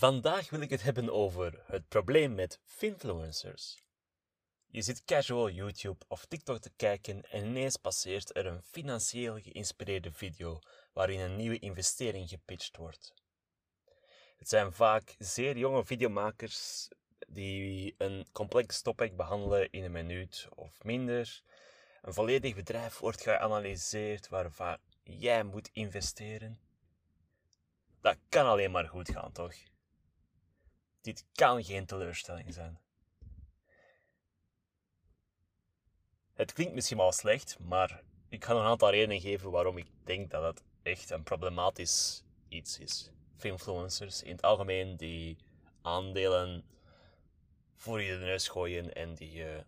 Vandaag wil ik het hebben over het probleem met finfluencers. Je zit casual YouTube of TikTok te kijken en ineens passeert er een financieel geïnspireerde video waarin een nieuwe investering gepitcht wordt. Het zijn vaak zeer jonge videomakers die een complex topic behandelen in een minuut of minder. Een volledig bedrijf wordt geanalyseerd waarvan jij moet investeren. Dat kan alleen maar goed gaan, toch? Dit kan geen teleurstelling zijn. Het klinkt misschien wel slecht, maar ik ga een aantal redenen geven waarom ik denk dat het echt een problematisch iets is. Influencers in het algemeen die aandelen voor je de neus gooien en die uh,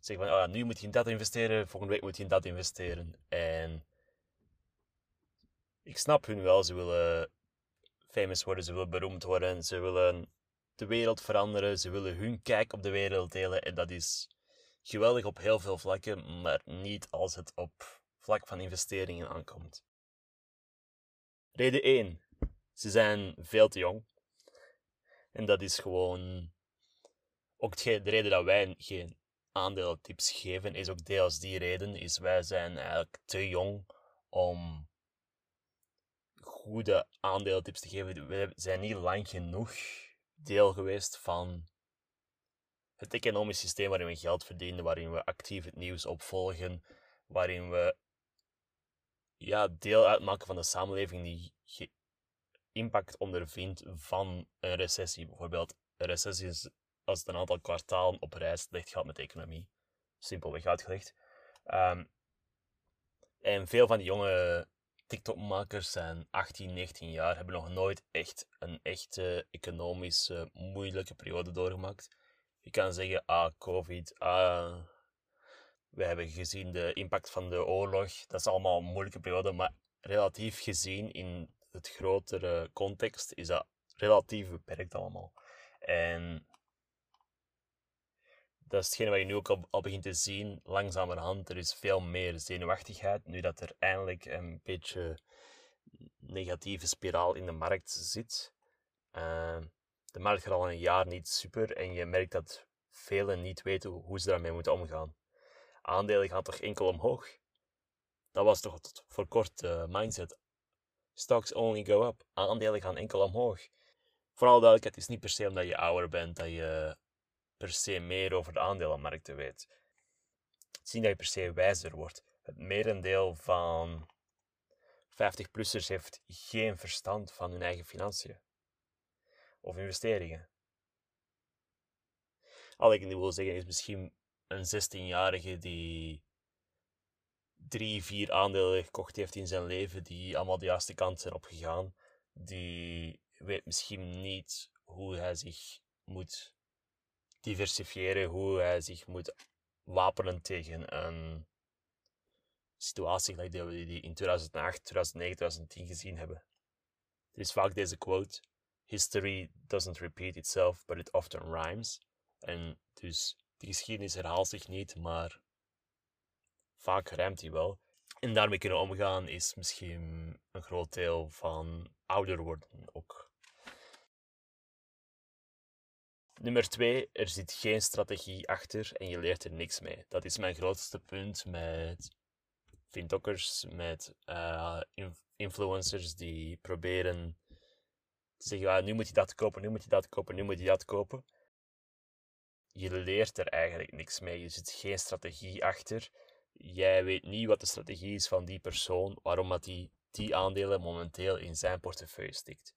zeggen van oh, nu moet je in dat investeren, volgende week moet je in dat investeren. En ik snap hun wel, ze willen famous worden, ze willen beroemd worden, ze willen de wereld veranderen, ze willen hun kijk op de wereld delen en dat is geweldig op heel veel vlakken, maar niet als het op vlak van investeringen aankomt. Reden 1. Ze zijn veel te jong. En dat is gewoon ook de reden dat wij geen aandeeltips geven, is ook deels die reden, is wij zijn eigenlijk te jong om goede aandeeltips te geven. We zijn niet lang genoeg deel geweest van het economisch systeem waarin we geld verdienen, waarin we actief het nieuws opvolgen, waarin we ja, deel uitmaken van de samenleving die impact ondervindt van een recessie. Bijvoorbeeld, een recessie is als het een aantal kwartalen op reis slecht gaat met de economie. Simpelweg uitgelegd. Um, en veel van die jonge TikTok-makers zijn 18, 19 jaar, hebben nog nooit echt een echte economische moeilijke periode doorgemaakt. Je kan zeggen, ah, COVID, ah, we hebben gezien de impact van de oorlog. Dat is allemaal een moeilijke periode, maar relatief gezien in het grotere context is dat relatief beperkt allemaal. En dat is hetgene wat je nu ook al, begint te zien, langzamerhand. Er is veel meer zenuwachtigheid, nu dat er eindelijk een beetje negatieve spiraal in de markt zit. Uh, de markt gaat al een jaar niet super en je merkt dat velen niet weten hoe ze daarmee moeten omgaan. Aandelen gaan toch enkel omhoog? Dat was toch tot voor kort de mindset. Stocks only go up. Aandelen gaan enkel omhoog. Vooral duidelijkheid, het is niet per se omdat je ouder bent dat je per se meer over de aandelenmarkten weet. Het niet dat je per se wijzer wordt. Het merendeel van 50-plussers heeft geen verstand van hun eigen financiën of investeringen. Al ik wil zeggen is misschien een 16-jarige die drie, vier aandelen gekocht heeft in zijn leven, die allemaal de juiste kant zijn opgegaan. Die weet misschien niet hoe hij zich moet diversifiëren, hoe hij zich moet wapenen tegen een situatie gelijk die we in 2008, 2009, 2010 gezien hebben. Er is vaak deze quote: History doesn't repeat itself, but it often rhymes. En dus de geschiedenis herhaalt zich niet, maar vaak rijmt hij wel. En daarmee kunnen omgaan is misschien een groot deel van ouder worden ook Nummer twee, er zit geen strategie achter en je leert er niks mee. Dat is mijn grootste punt met fintokkers, met uh, influencers die proberen te zeggen, ah, nu moet je dat kopen, nu moet je dat kopen, nu moet je dat kopen. Je leert er eigenlijk niks mee. Je zit geen strategie achter. Jij weet niet wat de strategie is van die persoon, waarom dat die, die aandelen momenteel in zijn portefeuille stikt.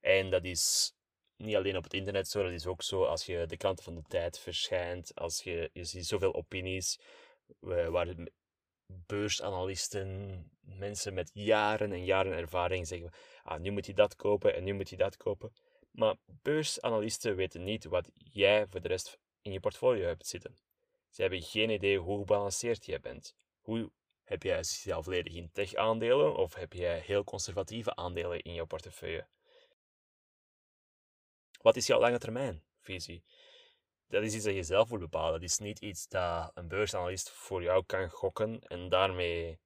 En dat is niet alleen op het internet zo, dat is ook zo als je de kranten van de tijd verschijnt, als je, je ziet zoveel opinies waar beursanalisten, mensen met jaren en jaren ervaring zeggen, ah, nu moet je dat kopen en nu moet je dat kopen. Maar beursanalisten weten niet wat jij voor de rest in je portfolio hebt zitten. Ze hebben geen idee hoe gebalanceerd jij bent. Hoe heb jij zelf volledig in tech-aandelen of heb jij heel conservatieve aandelen in jouw portefeuille? Wat is jouw lange termijn visie? Dat is iets dat je zelf moet bepalen. Dat is niet iets dat een beursanalist voor jou kan gokken en daarmee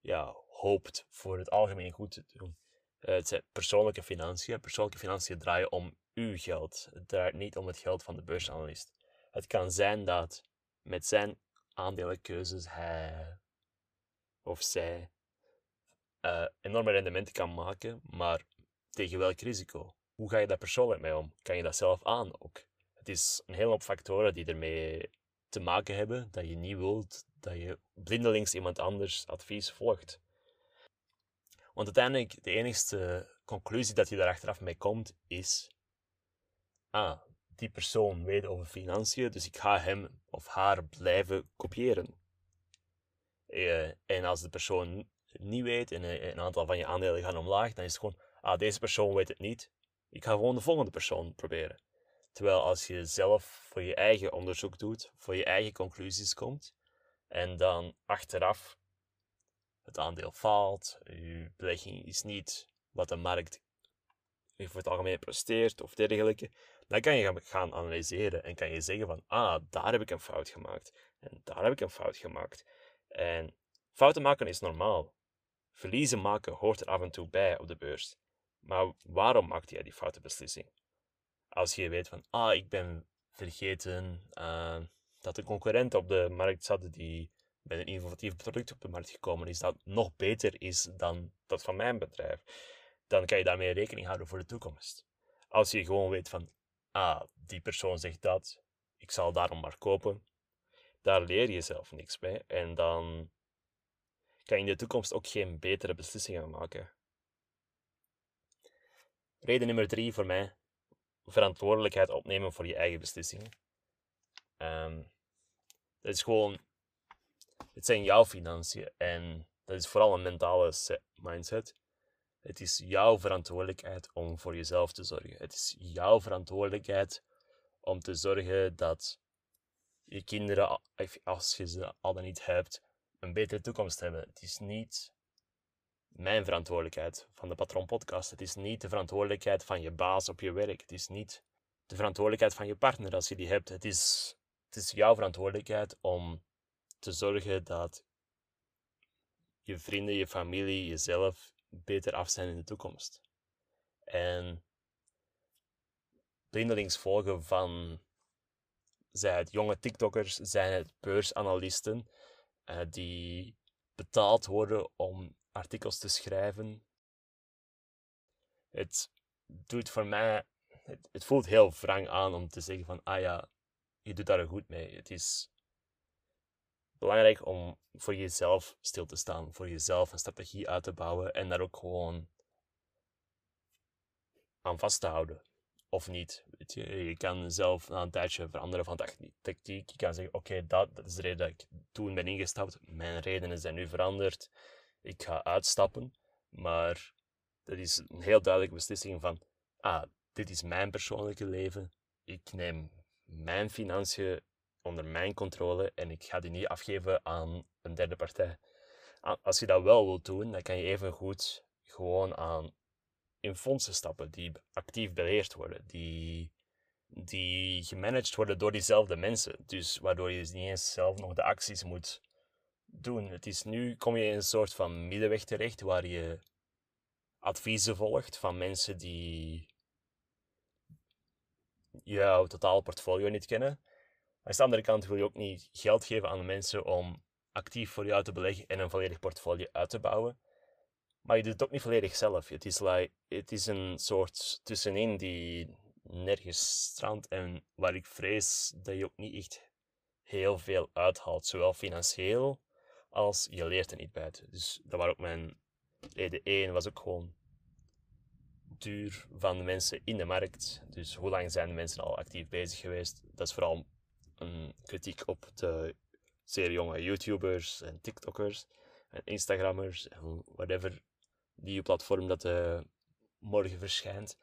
ja, hoopt voor het algemeen goed te doen. Eh, het zijn persoonlijke financiën. Persoonlijke financiën draaien om uw geld. Het draait niet om het geld van de beursanalist. Het kan zijn dat met zijn aandelenkeuzes hij of zij uh, enorme rendementen kan maken, maar tegen welk risico? Hoe ga je daar persoonlijk mee om? Kan je dat zelf aan ook? Het is een hele hoop factoren die ermee te maken hebben dat je niet wilt dat je blindelings iemand anders advies volgt. Want uiteindelijk, de enige conclusie dat je daar achteraf mee komt, is: ah, die persoon weet over financiën, dus ik ga hem of haar blijven kopiëren. Eh, en als de persoon niet weet en een aantal van je aandelen gaan omlaag, dan is het gewoon: ah, deze persoon weet het niet, ik ga gewoon de volgende persoon proberen. Terwijl als je zelf voor je eigen onderzoek doet, voor je eigen conclusies komt, en dan achteraf het aandeel faalt, je belegging is niet wat de markt voor het algemeen presteert of dergelijke, dan kan je gaan analyseren en kan je zeggen van, ah, daar heb ik een fout gemaakt en daar heb ik een fout gemaakt. En fouten maken is normaal. Verliezen maken hoort er af en toe bij op de beurs. Maar waarom maakte jij die foute beslissing? Als je weet van, ah, ik ben vergeten uh, dat de concurrent op de markt zat die met een innovatief product op de markt gekomen is dat nog beter is dan dat van mijn bedrijf, dan kan je daarmee rekening houden voor de toekomst. Als je gewoon weet van, ah, die persoon zegt dat, ik zal daarom maar kopen, daar leer je zelf niks bij en dan kan je in de toekomst ook geen betere beslissingen maken. Reden nummer drie voor mij, verantwoordelijkheid opnemen voor je eigen beslissingen. Um, dat is gewoon het zijn jouw financiën en dat is vooral een mentale mindset. Het is jouw verantwoordelijkheid om voor jezelf te zorgen. Het is jouw verantwoordelijkheid om te zorgen dat je kinderen, als je ze al dan niet hebt, een betere toekomst hebben. Het is niet mijn verantwoordelijkheid van de Patron Podcast. Het is niet de verantwoordelijkheid van je baas op je werk. Het is niet de verantwoordelijkheid van je partner als je die hebt. Het is, het is jouw verantwoordelijkheid om te zorgen dat je vrienden, je familie, jezelf beter af zijn in de toekomst. En blindelings volgen van, zij het jonge TikTokkers, zijn het beursanalisten, uh, die betaald worden om artikels te schrijven. Het doet voor mij, het, het voelt heel wrang aan om te zeggen van, ah ja, je doet daar goed mee. Het is belangrijk om voor jezelf stil te staan, voor jezelf een strategie uit te bouwen en daar ook gewoon aan vast te houden. Of niet. Je, je kan zelf na een tijdje veranderen van tactiek. Je kan zeggen, oké, dat, dat is de reden dat ik toen ben ingestapt. Mijn redenen zijn nu veranderd. Ik ga uitstappen. Maar dat is een heel duidelijke beslissing van, ah, dit is mijn persoonlijke leven. Ik neem mijn financiën onder mijn controle en ik ga die niet afgeven aan een derde partij. Als je dat wel wilt doen, dan kan je even goed gewoon aan in fondsen stappen die actief beheerd worden, die, die gemanaged worden door diezelfde mensen. Dus waardoor je niet eens zelf nog de acties moet doen. Het is nu kom je in een soort van middenweg terecht waar je adviezen volgt van mensen die jouw totaal portfolio niet kennen aan de andere kant wil je ook niet geld geven aan mensen om actief voor jou te beleggen en een volledig portfolio uit te bouwen. Maar je doet het ook niet volledig zelf. Het is, like, het is een soort tussenin die nergens strandt en waar ik vrees dat je ook niet echt heel veel uithaalt. Zowel financieel als je leert er niet bij. Dus dat was ook mijn reden 1, was ook gewoon duur van de mensen in de markt. Dus hoe lang zijn de mensen al actief bezig geweest? Dat is vooral een kritiek op de zeer jonge YouTubers en TikTokkers en Instagrammers en whatever nieuwe platform dat uh, morgen verschijnt.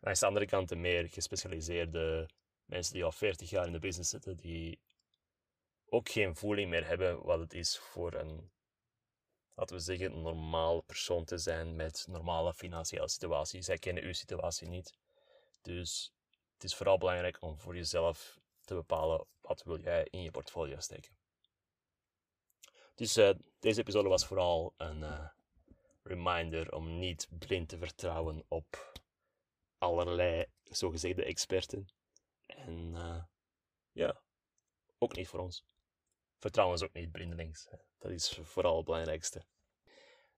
Aan de andere kant de meer gespecialiseerde mensen die al 40 jaar in de business zitten, die ook geen voeling meer hebben wat het is voor een, laten we zeggen, normaal persoon te zijn met normale financiële situatie. Zij kennen uw situatie niet. Dus het is vooral belangrijk om voor jezelf te bepalen wat wil jij in je portfolio steken. Dus uh, deze episode was vooral een uh, reminder om niet blind te vertrouwen op allerlei zogezegde experten. En uh, ja, ook niet voor ons. Vertrouwen is ook niet blindelings. Dat is vooral het belangrijkste.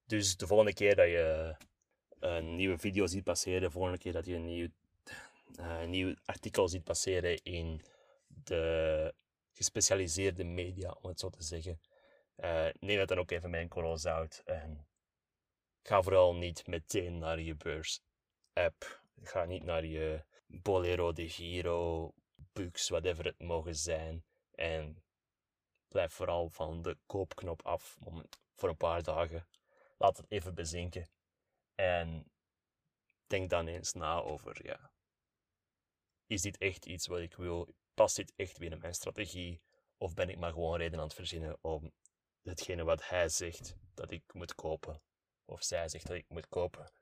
Dus de volgende keer dat je een nieuwe video ziet passeren, de volgende keer dat je een nieuw, een nieuw artikel ziet passeren in de gespecialiseerde media, om het zo te zeggen, uh, neem dat dan ook even met een korrel zout. En ga vooral niet meteen naar je beurs-app. Ga niet naar je Bolero de Giro, Bux, whatever het mogen zijn. En blijf vooral van de koopknop af voor een paar dagen. Laat het even bezinken. En denk dan eens na over, ja, is dit echt iets wat ik wil? Past dit echt binnen mijn strategie? Of ben ik maar gewoon reden aan het verzinnen om hetgene wat hij zegt dat ik moet kopen, of zij zegt dat ik moet kopen,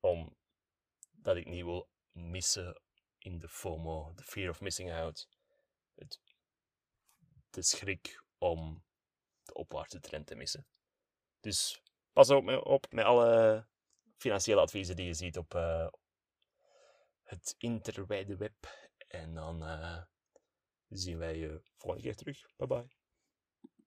omdat ik niet wil missen in de FOMO, de fear of missing out, het, de schrik om de opwaartse trend te missen. Dus pas op met alle financiële adviezen die je ziet op uh, het interwijde web. En dan uh, zien wij je volgende keer terug. Bye bye.